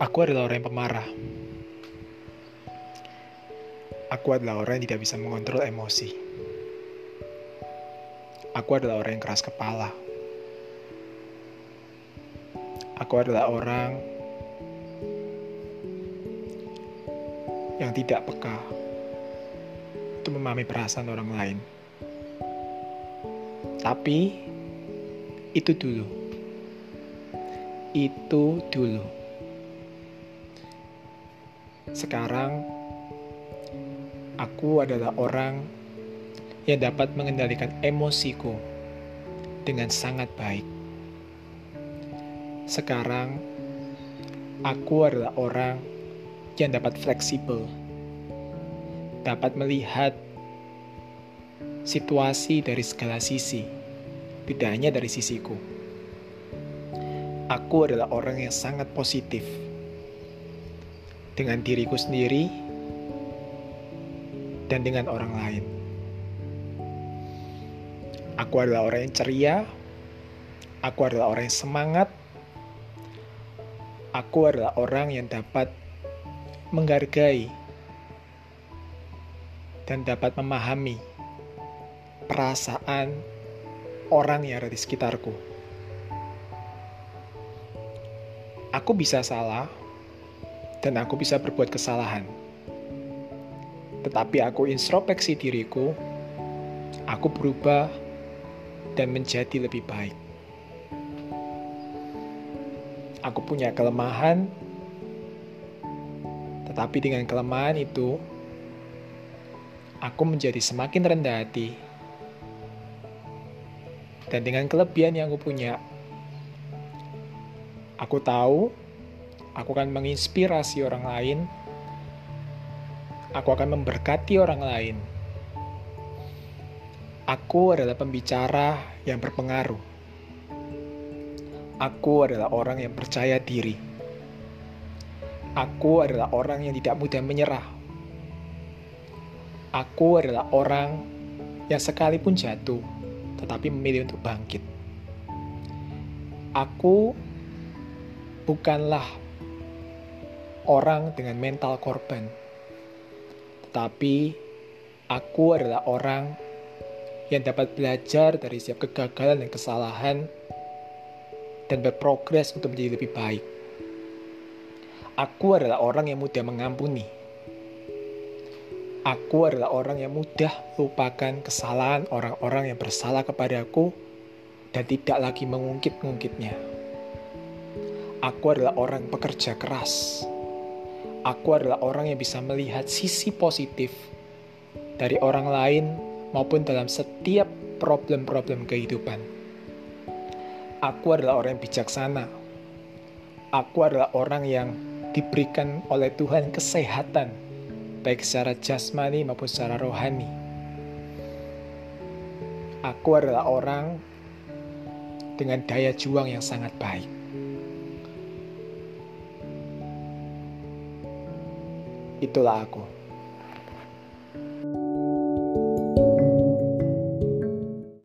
Aku adalah orang yang pemarah. Aku adalah orang yang tidak bisa mengontrol emosi. Aku adalah orang yang keras kepala. Aku adalah orang yang tidak peka untuk memahami perasaan orang lain. Tapi itu dulu. Itu dulu. Sekarang aku adalah orang yang dapat mengendalikan emosiku dengan sangat baik. Sekarang aku adalah orang yang dapat fleksibel, dapat melihat situasi dari segala sisi, tidak hanya dari sisiku. Aku adalah orang yang sangat positif dengan diriku sendiri dan dengan orang lain. Aku adalah orang yang ceria, aku adalah orang yang semangat, aku adalah orang yang dapat menghargai dan dapat memahami perasaan orang yang ada di sekitarku. Aku bisa salah, dan aku bisa berbuat kesalahan. Tetapi aku introspeksi diriku, aku berubah dan menjadi lebih baik. Aku punya kelemahan, tetapi dengan kelemahan itu, aku menjadi semakin rendah hati. Dan dengan kelebihan yang aku punya, aku tahu aku akan menginspirasi orang lain, aku akan memberkati orang lain. Aku adalah pembicara yang berpengaruh. Aku adalah orang yang percaya diri. Aku adalah orang yang tidak mudah menyerah. Aku adalah orang yang sekalipun jatuh, tetapi memilih untuk bangkit. Aku bukanlah orang dengan mental korban, tetapi aku adalah orang yang dapat belajar dari setiap kegagalan dan kesalahan dan berprogres untuk menjadi lebih baik. Aku adalah orang yang mudah mengampuni. Aku adalah orang yang mudah melupakan kesalahan orang-orang yang bersalah kepadaku dan tidak lagi mengungkit-ungkitnya. Aku adalah orang pekerja keras. Aku adalah orang yang bisa melihat sisi positif dari orang lain maupun dalam setiap problem-problem kehidupan. Aku adalah orang yang bijaksana. Aku adalah orang yang diberikan oleh Tuhan kesehatan, baik secara jasmani maupun secara rohani. Aku adalah orang dengan daya juang yang sangat baik. Itulah aku.